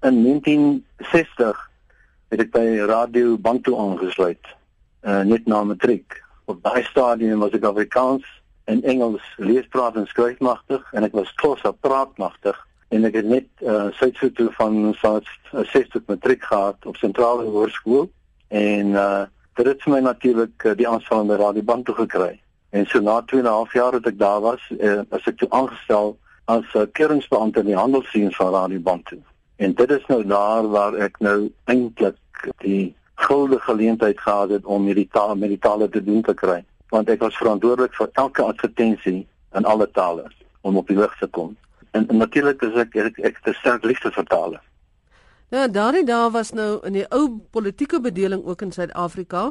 In 1960 het ek by Radio Bantu aangesluit. Uh net na matriek. Op daai stadium was ek Afrikaans en Engels leespraat en skryfmagtig en ek was trots op praatmagtig en ek het net uh Suid-Afrika van van 60 matriek gehad op sentrale hoërskool en uh dit het vir my natuurlik uh, die aanstel by Radio Bantu gekry. En so na 2 en 'n half jaar wat ek daar was, uh, as ek toe aangestel as 'n uh, keuringsbeampte in die handelsdiens van Radio Bantu. En dit is nou daar waar ek nou eintlik die guldige geleentheid gehad het om hierdie taal met die tale te doen te kry, want ek was verantwoordelik vir elke advertensie in alle tale om op die lig te kom. En, en natuurlik is ek ek, ek te sterk liefde vir tale. Nou daardie dae was nou in die ou politieke bedeling ook in Suid-Afrika.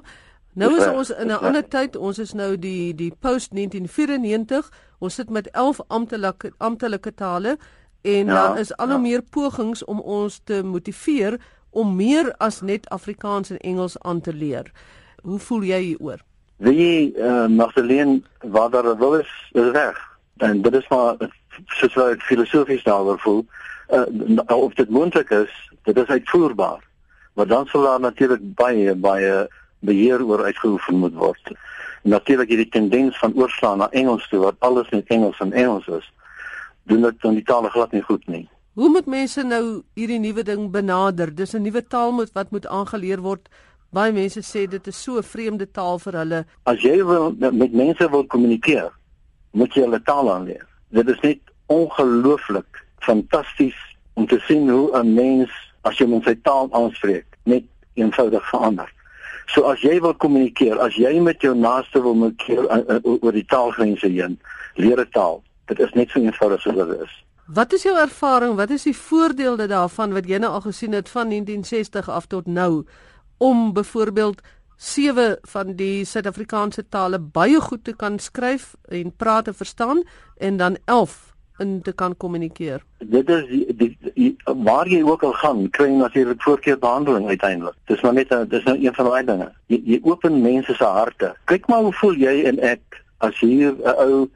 Nou is ons in 'n ander tyd. Ons is nou die die post 1994. Ons sit met 11 amptelike amptelike tale en ja, daar is al hoe ja. meer pogings om ons te motiveer om meer as net Afrikaans en Engels aan te leer. Hoe voel jy hieroor? Wie eh uh, Magdalene wat daar wil is, is reg. En dit is maar soos wat ek filosofies daaroor voel. Eh uh, of dit moontlik is, dit is uitvoerbaar. Maar dan sal daar natuurlik baie baie beheer oor uitgeoefen moet word. Natuurlik hierdie tendens van oorslaan na Engels toe wat alles net Engels en Engels is. Doen dit dan die tale glad nie goed nie. Hoe moet mense nou hierdie nuwe ding benader? Dis 'n nuwe taal moet wat moet aangeleer word. Baie mense sê dit is so 'n vreemde taal vir hulle. As jy wil met mense wil kommunikeer, moet jy hulle taal aanleer. Dit is net ongelooflik fantasties om te sien hoe 'n mens as jy hom sy taal aanspreek, net eenvoudig verander. So as jy wil kommunikeer, as jy met jou naaste wil kommunikeer uh, uh, oor die taalgrense heen, leer 'n taal. Dit is net so eenvoudig soos dit is. Wat is jou ervaring? Wat is die voordele daarvan wat jy nou al gesien het van 1960 af tot nou om byvoorbeeld sewe van die Suid-Afrikaanse tale baie goed te kan skryf en praat en verstaan en dan 11 in te kan kommunikeer. Dit is die, die, die waar jy ook al gaan, kry jy natuurlik voorkeurbehandeling uiteindelik. Dis maar net dis nou een van daai dinge. Jy, jy open mense se harte. Kyk maar hoe voel jy en ek as hier 'n ou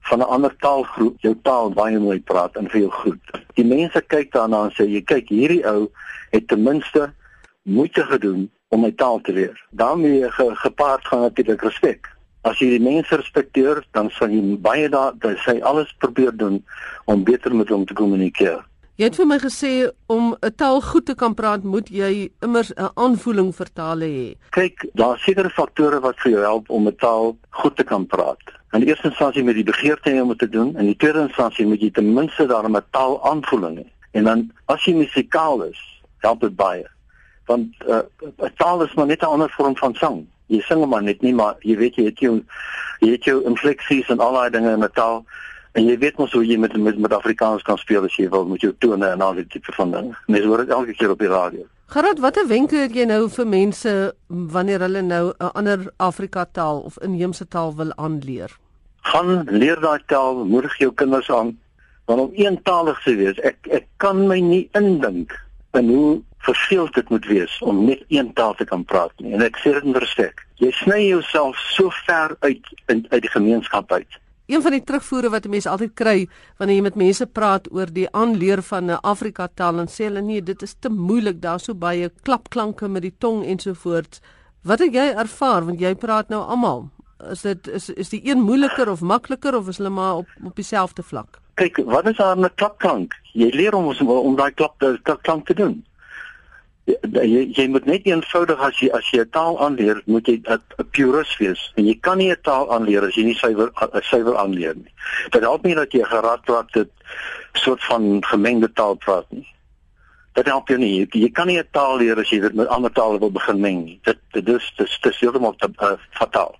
van 'n ander taalgroep jou taal baie mooi praat en vir jou groet. Die mense kyk daarna en sê jy kyk hierdie ou het ten minste moeite gedoen om my taal te leer. daarmee ge, gepaard gaan natuurlik respek. As jy die mense respekteer, dan sal jy baie daar sê alles probeer doen om beter met hom te kommunikeer. Jy het vir my gesê om 'n taal goed te kan praat, moet jy immers 'n aanvoeling vir tale hê. Kyk, daar is sekere faktore wat vir jou help om 'n taal goed te kan praat. In die eerste instansie met die begeerte om te doen, en in die tweede instansie moet jy ten minste daarmee 'n taal aanvoeling hê. En dan as jy musikaal is, help dit baie. Want uh, 'n taal is maar net 'n ander vorm van sang jy sing maar net nie maar jy weet jy het jou jy het jou infleksies en al daai dinge in 'n taal en jy weet mos hoe jy met met, met Afrikaans kan speel as jy wil met jou tone en al die tipe van dinge. Mens hoor dit elke keer op die radio. Gerard, watter wenke het jy nou vir mense wanneer hulle nou 'n ander Afrika taal of inheemse taal wil aanleer? Gaan leer daai taal, moedig jou kinders aan want om eentalig te wees, ek ek kan my nie indink in hoe verveeld dit moet wees om net een taal te kan praat nie. En ek sê dit met respek. Jy sny jouself so ver uit in, uit die gemeenskap uit. Een van die terugvoere wat mense altyd kry wanneer jy met mense praat oor die aanleer van 'n Afrika taal en sê hulle nee, dit is te moeilik, daar's so baie klapklanke met die tong ensovoorts. Wat het jy ervaar want jy praat nou almal? Is dit is is die een moeiliker of makliker of is hulle maar op op dieselfde vlak? Kyk, wat is daar 'n klapklank? Jy leer om om, om daai klap te klank te doen jy jy moet net eenvoudig as jy as jy 'n taal aanleer, moet jy 'n purist wees. En jy kan nie 'n taal aanleer as jy nie suiwer suiwer aanleer nie. Dit help nie dat jy geraad praat dit soort van gemengde taal praat nie. Dit help jou nie. Jy, kan nie 'n taal leer as jy dit met ander tale wil begin meng nie. Dit dit is dit is, heeltemal te uh, fataal.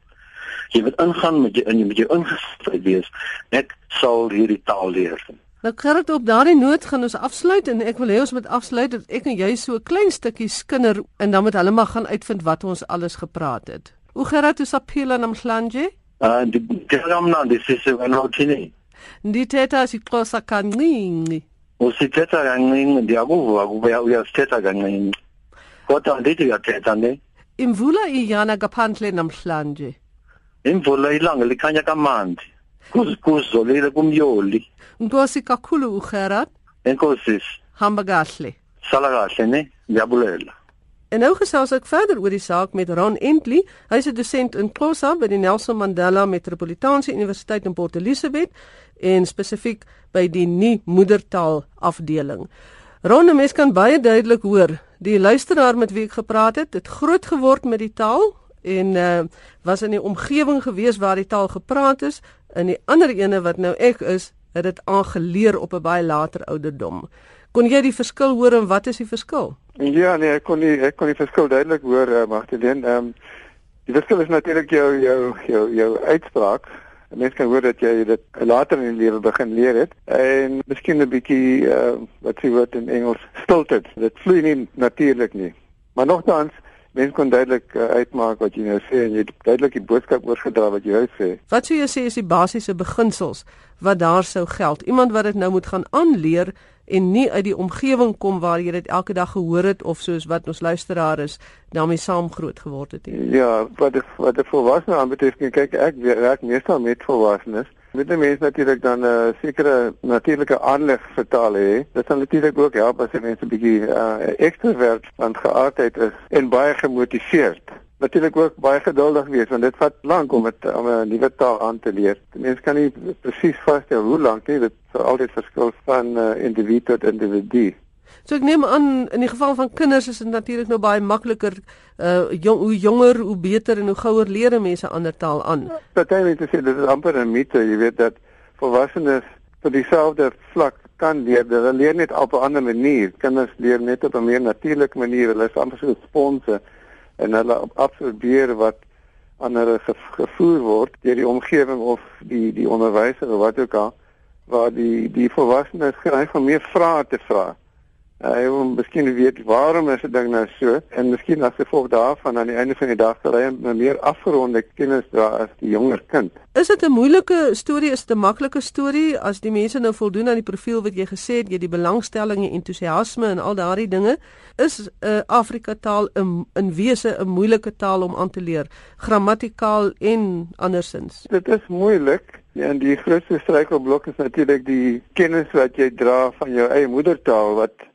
Jy moet ingaan met jy in jy moet jou ingestel wees. Ek sal hierdie taal leer. Nou Gerrit op daardie noot gaan ons afsluit en ek wil hê ons moet afsluit dat ek en jy so 'n klein stukkie skinder en dan moet hulle maar gaan uitvind wat ons alles gepraat het. Hoe Gerrit is aphila namhlanje? Ah, die keramna dis is 'n rotini. Ndi teta siklosa kanqinqi. Usithetha kanqinqi ndiyakuva ukuba uyasithetha kanqinqi. Kodwa ndithi uyathetha ne? Imvula iyana ngaphandle namhlanje. Imvula ilanga likhanya kamandi. kuzolile kumyoli Nkosi kakhulu uGerard Enkosi Hamba kahle Salagas, nee, Jabulela. En nou gesels ek verder oor die saak met Ron Entley. Hy's 'n dosent in Xhosa by die Nelson Mandela Metropolitaanse Universiteit in Port Elizabeth en spesifiek by die nie moedertaal afdeling. Ron, mens kan baie duidelik hoor, die luisteraar met wie ek gepraat het, het groot geword met die taal en uh, was in die omgewing gewees waar die taal gepraat is en die ander ene wat nou ek is, het dit aangeleer op 'n baie later ouderdom. Kon jy die verskil hoor en wat is die verskil? Ja, nee, ek kon nie ek kon die verskil duidelik hoor, uh, Magdalene. Ehm um, die verskil is natuurlik jou jou jou jou uitspraak. Mense kan hoor dat jy dit later in die lewe begin leer het en miskien 'n bietjie uh, wat sê wat in Engels stilted. Dit vloei nie natuurlik nie. Maar nogtans Mens kon duidelik uh, uitmaak wat jy nou sê en jy het duidelik die boodskap oorgedra wat jy sê. Wat sou jy sê is die basiese beginsels wat daar sou geld? Iemand wat dit nou moet gaan aanleer en nie uit die omgewing kom waar jy dit elke dag gehoor het of soos wat ons luisteraar is daarmee saam groot geword het nie. Ja, wat ek wat ek volwasse aanbetref, kyk ek werk meestal met volwassenes. Met die mense natuurlik dan 'n uh, sekere natuurlike aanleg vertaal hè. Dit sal natuurlik ook help as die mense 'n bietjie uh, ekstrovert van geaardheid is en baie gemotiveerd natuurlik ook baie geduldig wees want dit vat lank om dit om 'n nuwe taal aan te leer. Mense kan nie presies vasstel hoe lank nie, dit sal altyd verskil van uh, individu tot individu. So ek neem aan in die geval van kinders is dit natuurlik nou baie makliker uh jong, hoe jonger hoe beter en hoe gouer leer mense ander taal aan. Partymense sê dit is amper 'n mite, jy weet dat volwassenes vir dieselfde vlak kan leer. Hulle leer net op 'n ander manier. Kinders leer net op 'n meer natuurlike manier. Hulle is amper so sponse en hulle absorbeer wat aan hulle gevoer word deur die omgewing of die die onderwyser of wat ook al waar die die volwassenes geneig om meer vrae te vra. Hy uh, wil miskien weet waarom is 'n ding nou so en miskien as gevolg daarvan aan die einde van die dag sal hy 'n meer afgeronde kennis dra as die jonger kind. Is dit 'n moeilike storie is dit 'n maklike storie as die mense nou voldoen aan die profiel wat jy gesê het, jy die belangstelling en entoesiasme en al daardie dinge, is 'n uh, Afrika taal 'n in wese 'n moeilike taal om aan te leer, grammatikaal en andersins. Dit is moeilik. En die grootste struikelblok is natuurlik die kennis wat jy dra van jou eie moedertaal wat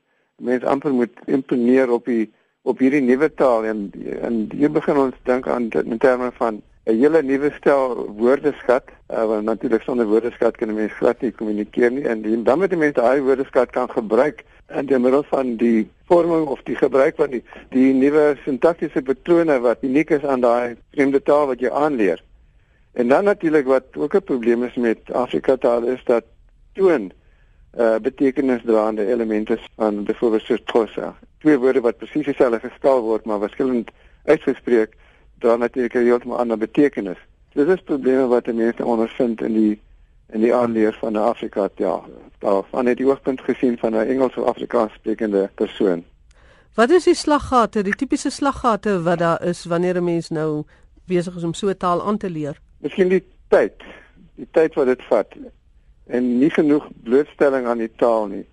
mense amper moet imponeer op die op hierdie nuwe taal. En en hier begin ons dink aan in terme van 'n hele nuwe stel woordeskat. Uh, want natuurlik sonder woordeskat kan 'n mens glad nie kommunikeer nie. En die, dan moet die mense daai woordeskat kan gebruik in die middel van die vorming of die gebruik van die die nuwe sintaktiese patrone wat uniek is aan daai vreemde taal wat jy aanleer. En dan natuurlik wat ook 'n probleem is met Afrika taal is dat toon uh betekenisdraende elemente van byvoorbeeld soos Xhosa. Twee woorde wat presies dieselfde gespel word maar verskillend uitgespreek dra natuurlik 'n heeltemal ander betekenis. Dit is probleme wat mense ondervind in die in die aanleer van 'n Afrika ja, daar van net die oogpunt gesien van 'n Engels of Afrikaans sprekende persoon. Wat is die slaggate, die tipiese slaggate wat daar is wanneer 'n mens nou besig is om so 'n taal aan te leer? Miskien die tyd. Die tyd wat dit vat en nie genoeg blootstelling aan die taal nie.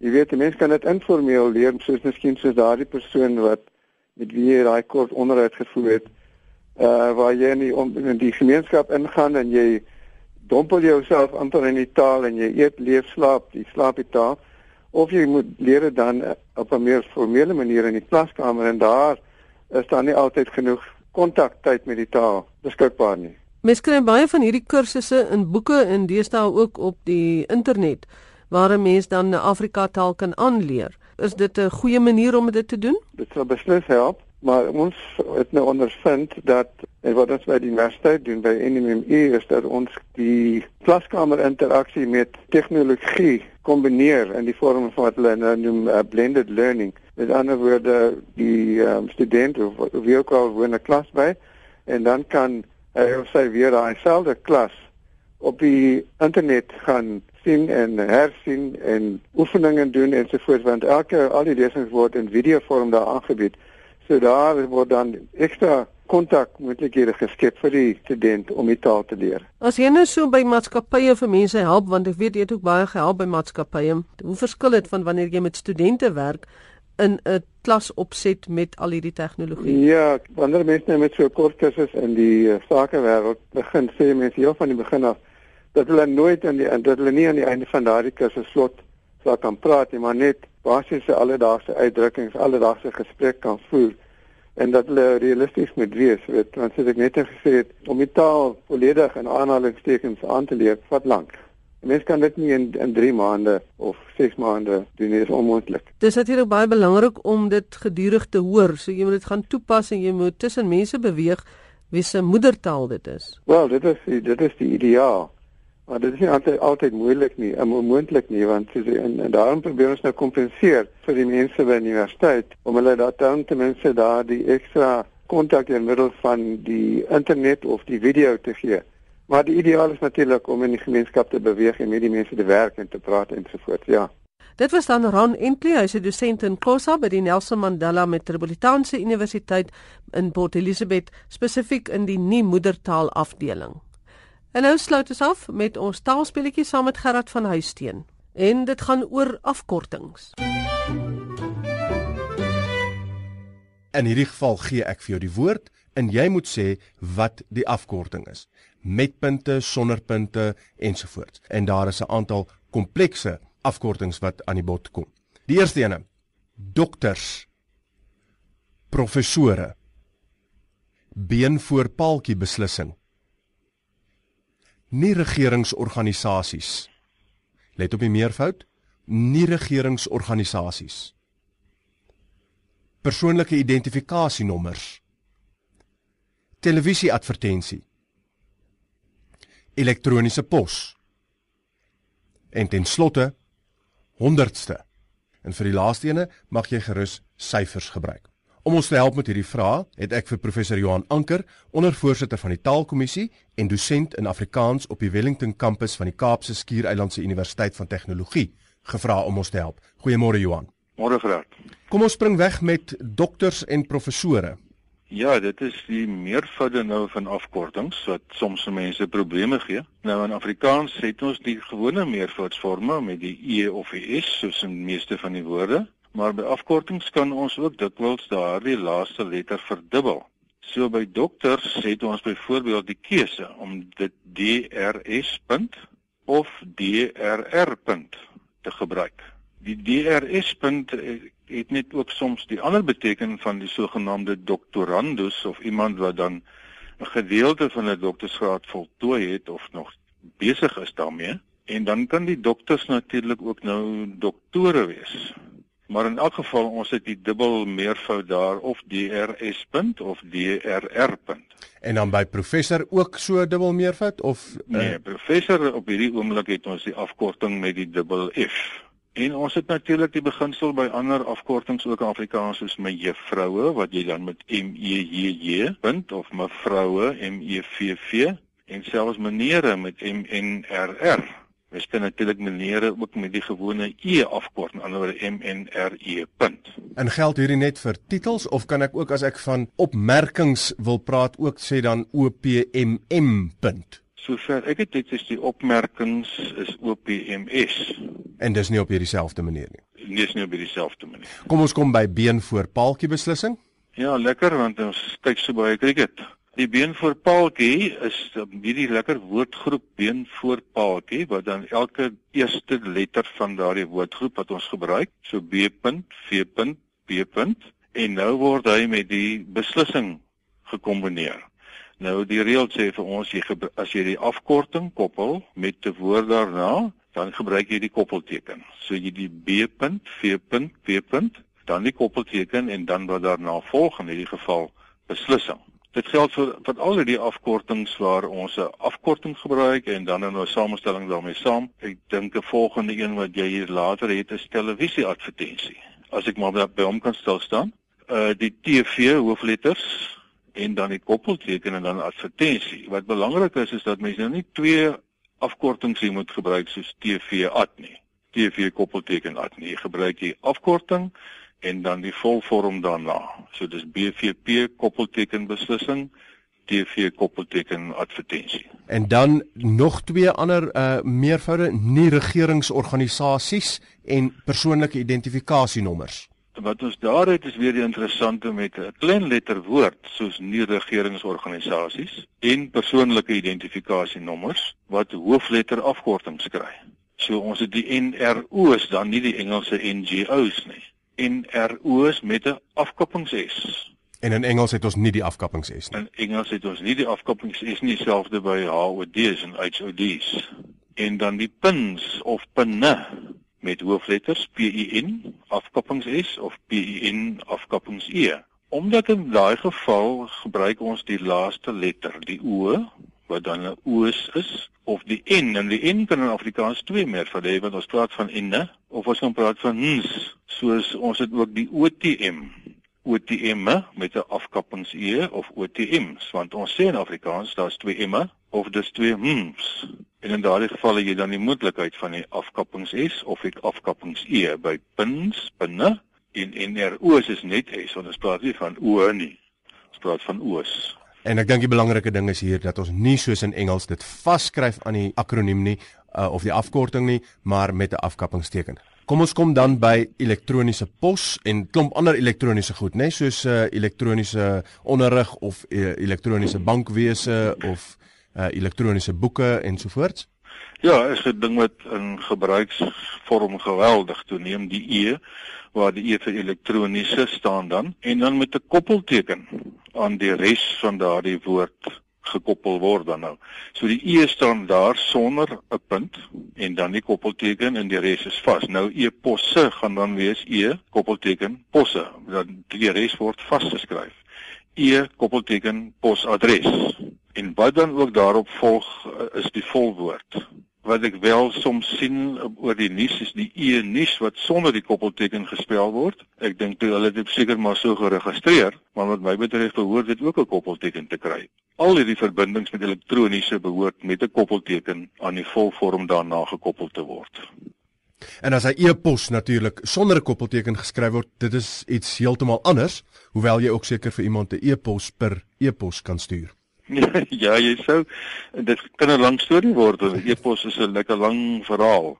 Jy weet, mense kan dit informeel leer, soos miskien soos daardie persoon wat met wie jy daai kort onderhoud gevoer het, uh waar jy in die, om, in die gemeenskap ingaan en jy dompel jouself amper in die taal en jy eet, leef, slaap, jy slaap die taal of jy moet leer dan op 'n meer formele manier in die klaskamer en daar is daar nie altyd genoeg kontaktyd met die taal beskikbaar nie. Mens kry baie van hierdie kursusse in boeke en deesdae ook op die internet waar 'n mens dan 'n Afrika taal kan aanleer. Is dit 'n goeie manier om dit te doen? Dit sal beslis help, maar ons het nou ondervind dat en wat ons by die universiteit doen by NMME is dat ons die klaskamer interaksie met tegnologie kombineer in die vorm van wat hulle nou noem uh, blended learning. Met ander woorde, die um, student of wie ook al woon 'n klas by en dan kan hy of sy weer daai selfde klas op die internet gaan sien en hersien en oefeninge doen en so voort want elke al die lesings word in videovorm daar aangebied. So daar word dan ekstra kontak moontlikhede geskep vir die student om die taal te leer. As jy nou so by maatskappye vir mense help want ek weet jy het ook baie gehelp by maatskappye. Hoe verskil dit van wanneer jy met studente werk in 'n klas opset met al hierdie tegnologie? Ja, wanneer mense nou met so 'n kort kursus in die uh, sakewêreld begin, sê mense heel van die begin af dat hulle nooit aan die dat hulle nie aan die einde van daardie kursus slot sal kan praat nie, maar net basiese alledaagse uitdrukkings, alledaagse gesprek kan voer en dat hulle realisties moet wees, weet, want soos ek net gesê het, om die taal volledig in aanhalingstekens aan te leer, vat lank. Mens kan dit nie in in 3 maande of 6 maande doen, dit is onmoontlik. Dis natuurlik baie belangrik om dit gedurig te hoor. So jy moet dit gaan toepas en jy moet tussen mense beweeg wie se moedertaal dit is. Wel, dit is die, dit is die ideaal. Maar dit is nie altyd altyd moeilik nie, onmoontlik nie, want soos en, en daarom probeer ons nou kompenseer vir die mense by die universiteit om hulle dan ten minste daar die ekstra kontak in middel van die internet of die video te gee. Maar die ideaal is natuurlik om in die gemeenskap te beweeg en met die mense te werk en te praat en so voort. Ja. Dit was dan Ron Entley, hy's 'n dosent in Khoza by die Nelson Mandela Metropolitaanse Universiteit in Port Elizabeth, spesifiek in die nie moedertaal afdeling. En nou sluit ons af met ons taalspelletjie saam met Gerard van Huisteen. En dit gaan oor afkortings. In hierdie geval gee ek vir jou die woord en jy moet sê wat die afkorting is met punte, sonder punte ensovoorts. En daar is 'n aantal komplekse afkortings wat aan die bod kom. Die eerste ene: dokters, professore, been voor paaltjie beslissing. Nie regeringsorganisasies. Let op die meervoud: nie regeringsorganisasies. Persoonlike identifikasienommers. Televisieadvertensie elektroniese pos. En ten slotte honderdste. En vir die laaste ene mag jy gerus syfers gebruik. Om ons te help met hierdie vrae, het ek vir professor Johan Anker, ondervoorsitter van die Taalkommissie en dosent in Afrikaans op die Wellington kampus van die Kaapse Skiereilandse Universiteit van Tegnologie, gevra om ons te help. Goeiemôre Johan. Môre Gerard. Kom ons spring weg met dokters en professore. Ja, dit is die meervoude nou van afkortings wat soms mense probleme gee. Nou in Afrikaans het ons die gewone meervoudsvorme met die e of die s soos in meeste van die woorde, maar by afkortings kan ons ook dikwels daardie laaste letter verdubbel. So by dokters het ons byvoorbeeld die keuse om dit DRS of DRR te gebruik. Die DRS punt het net ook soms die ander beteken van die sogenaamde doktorandus of iemand wat dan 'n gedeelte van 'n doktorsgraad voltooi het of nog besig is daarmee en dan kan die dokters natuurlik ook nou doktore wees. Maar in elk geval ons het die dubbel meervoud daar of DRS punt of DRR punt. En dan by professor ook so dubbel meervoud of uh... nee, professor op hierdie oomblik het ons die afkorting met die dubbel F. En ons het natuurlik die beginsel by ander afkortings ook in Afrikaans soos my juffroue wat jy dan met M E J J punt of mevroue M E V V en selfs menere met M N R R. Mens kan natuurlik menere ook met die gewone E afkort, die ander M N R E punt. En geld hierdie net vir titels of kan ek ook as ek van opmerkings wil praat ook sê dan O P M M punt? Sover ek het dit is die opmerkings is OPMS. En dis nie op hierdie selfde manier nie. Nee, is nie op hierdie selfde manier. Kom ons kom by been voor paaltjie beslissing. Ja, lekker want ons kyk so baie cricket. Die been voor paaltjie is hierdie lekker woordgroep been voor paaltjie wat dan elke eerste letter van daardie woordgroep wat ons gebruik, so B V B en nou word hy met die beslissing gekombineer. Nou die reël sê vir ons jy as jy die afkorting koppel met 'n woord daarna, dan gebruik jy die koppelteken. So jy die B punt, V punt, P punt, dan die koppelteken en dan wat daarna volg in hierdie geval beslissing. Dit geld vir vir al die afkortings waar ons 'n afkorting gebruik en dan 'n samestelling daarmee saam. Ek dink 'n volgende een wat jy hier later het is televisieadvertensie. As ek maar by hom kan stil staan. Uh die TV hoofletters en dan die koppelteken en dan advertensie. Wat belangrik is is dat mense nou nie twee afkortings hier moet gebruik soos TV ad nie. TV koppelteken ad nie. Jy gebruik die afkorting en dan die volvorm daarna. So dis BVP koppelteken beslissing TV koppelteken advertensie. En dan nog twee ander uh meervoude nie regeringsorganisasies en persoonlike identifikasienommers wat ons daar het is weer die interessante met 'n klein letter woord soos nie regeringsorganisasies en persoonlike identifikasienommers wat hoofletter afkortings kry. So ons het die NRO's dan nie die Engelse NGO's nie. NRO's met 'n afkappings-S. En in Engels het ons nie die afkappings-S nie. In Engels het ons nie die afkappings-S nie, dieselfde by HOD's en HOD's. En dan die pins of pinne met hoofletters P I N afkappings-S of P I N afkappings-E. Omdat in daai geval gebruik ons die laaste letter, die O, wat dan 'n oos is of die n en die n kan in Afrikaans twee meer van hê want ons praat van enne of ons kan praat van ns soos ons het ook die OTM OTM met 'n afkappings e of OTMs want ons sê in Afrikaans daar's twee m'e of dis twee m's. En in daardie geval het jy dan die moontlikheid van die afkappings s of die afkappings e by pins binne en NRO's is net s want ons praat nie van o nie. Ons praat van o's. En ek dink die belangrike ding is hier dat ons nie soos in Engels dit vasskryf aan die akroniem nie uh, of die afkorting nie, maar met 'n afkappingsteken. Kom ons kom dan by elektroniese pos en klomp ander elektroniese goed, né, soos uh, elektroniese onderrig of uh, elektroniese bankwese of uh, elektroniese boeke ensovoorts. Ja, is 'n ding wat in gebruiksvorm geweldig toeneem, die E waar die E vir elektroniese staan dan en dan met 'n koppelteken aan die res van daardie woord gekoppel word dan nou. So die E staan daar sonder 'n punt en dan die koppelteken en die res is vas. Nou e-posse gaan dan wees E koppelteken posse. Dan die res word vasgeskryf. E koppelteken posadres. En wat dan ook daarop volg is die volwoord wat ek wel soms sien oor die nuus is die e nuus wat sonder die koppelteken gespel word. Ek dink toe hulle dit seker maar so geregistreer, maar wat my betref behoort dit ook 'n koppelteken te kry. Al hierdie verbindings met elektroniese behoort met 'n koppelteken aan die volvorm daarna gekoppel te word. En as hy e-pos natuurlik sonder 'n koppelteken geskryf word, dit is iets heeltemal anders, hoewel jy ook seker vir iemand 'n e-pos per e-pos kan stuur. ja, jy sou dit kan 'n lang storie word. E-pos is 'n lekker lang verhaal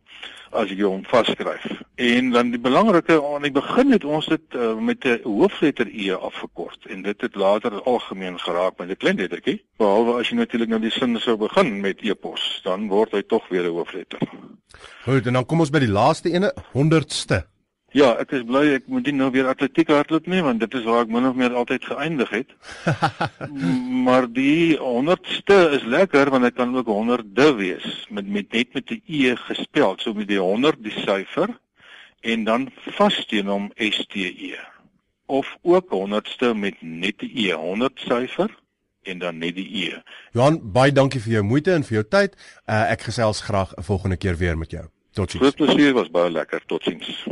as jy hom vasskryf. En dan die belangrike aan die begin het ons dit uh, met 'n hoofletter E afgekort en dit het later algemeen geraak met 'n klein lettertjie. Behalwe as jy natuurlik nou die sin sou begin met e-pos, dan word hy tog weer 'n hoofletter. Goed, en dan kom ons by die laaste ene, 100ste. Ja, ek is bly ek moet nie nou weer atletiek hardloop nie want dit is waar ek min of meer altyd geëindig het. maar die 100ste is lekker want dit kan ook honderde wees met met net met 'n e gespel, so met die 100 die syfer en dan vassteen hom STE. Of ook 100ste met net 'n e, 100 syfer en dan net die e. Johan, baie dankie vir jou moeite en vir jou tyd. Uh, ek gesels graag 'n volgende keer weer met jou. Totsiens. Groot plesier was baie lekker. Totsiens.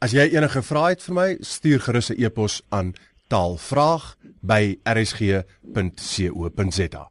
As jy enige vrae het vir my, stuur gerus 'n e-pos aan taalvraag@rsg.co.za.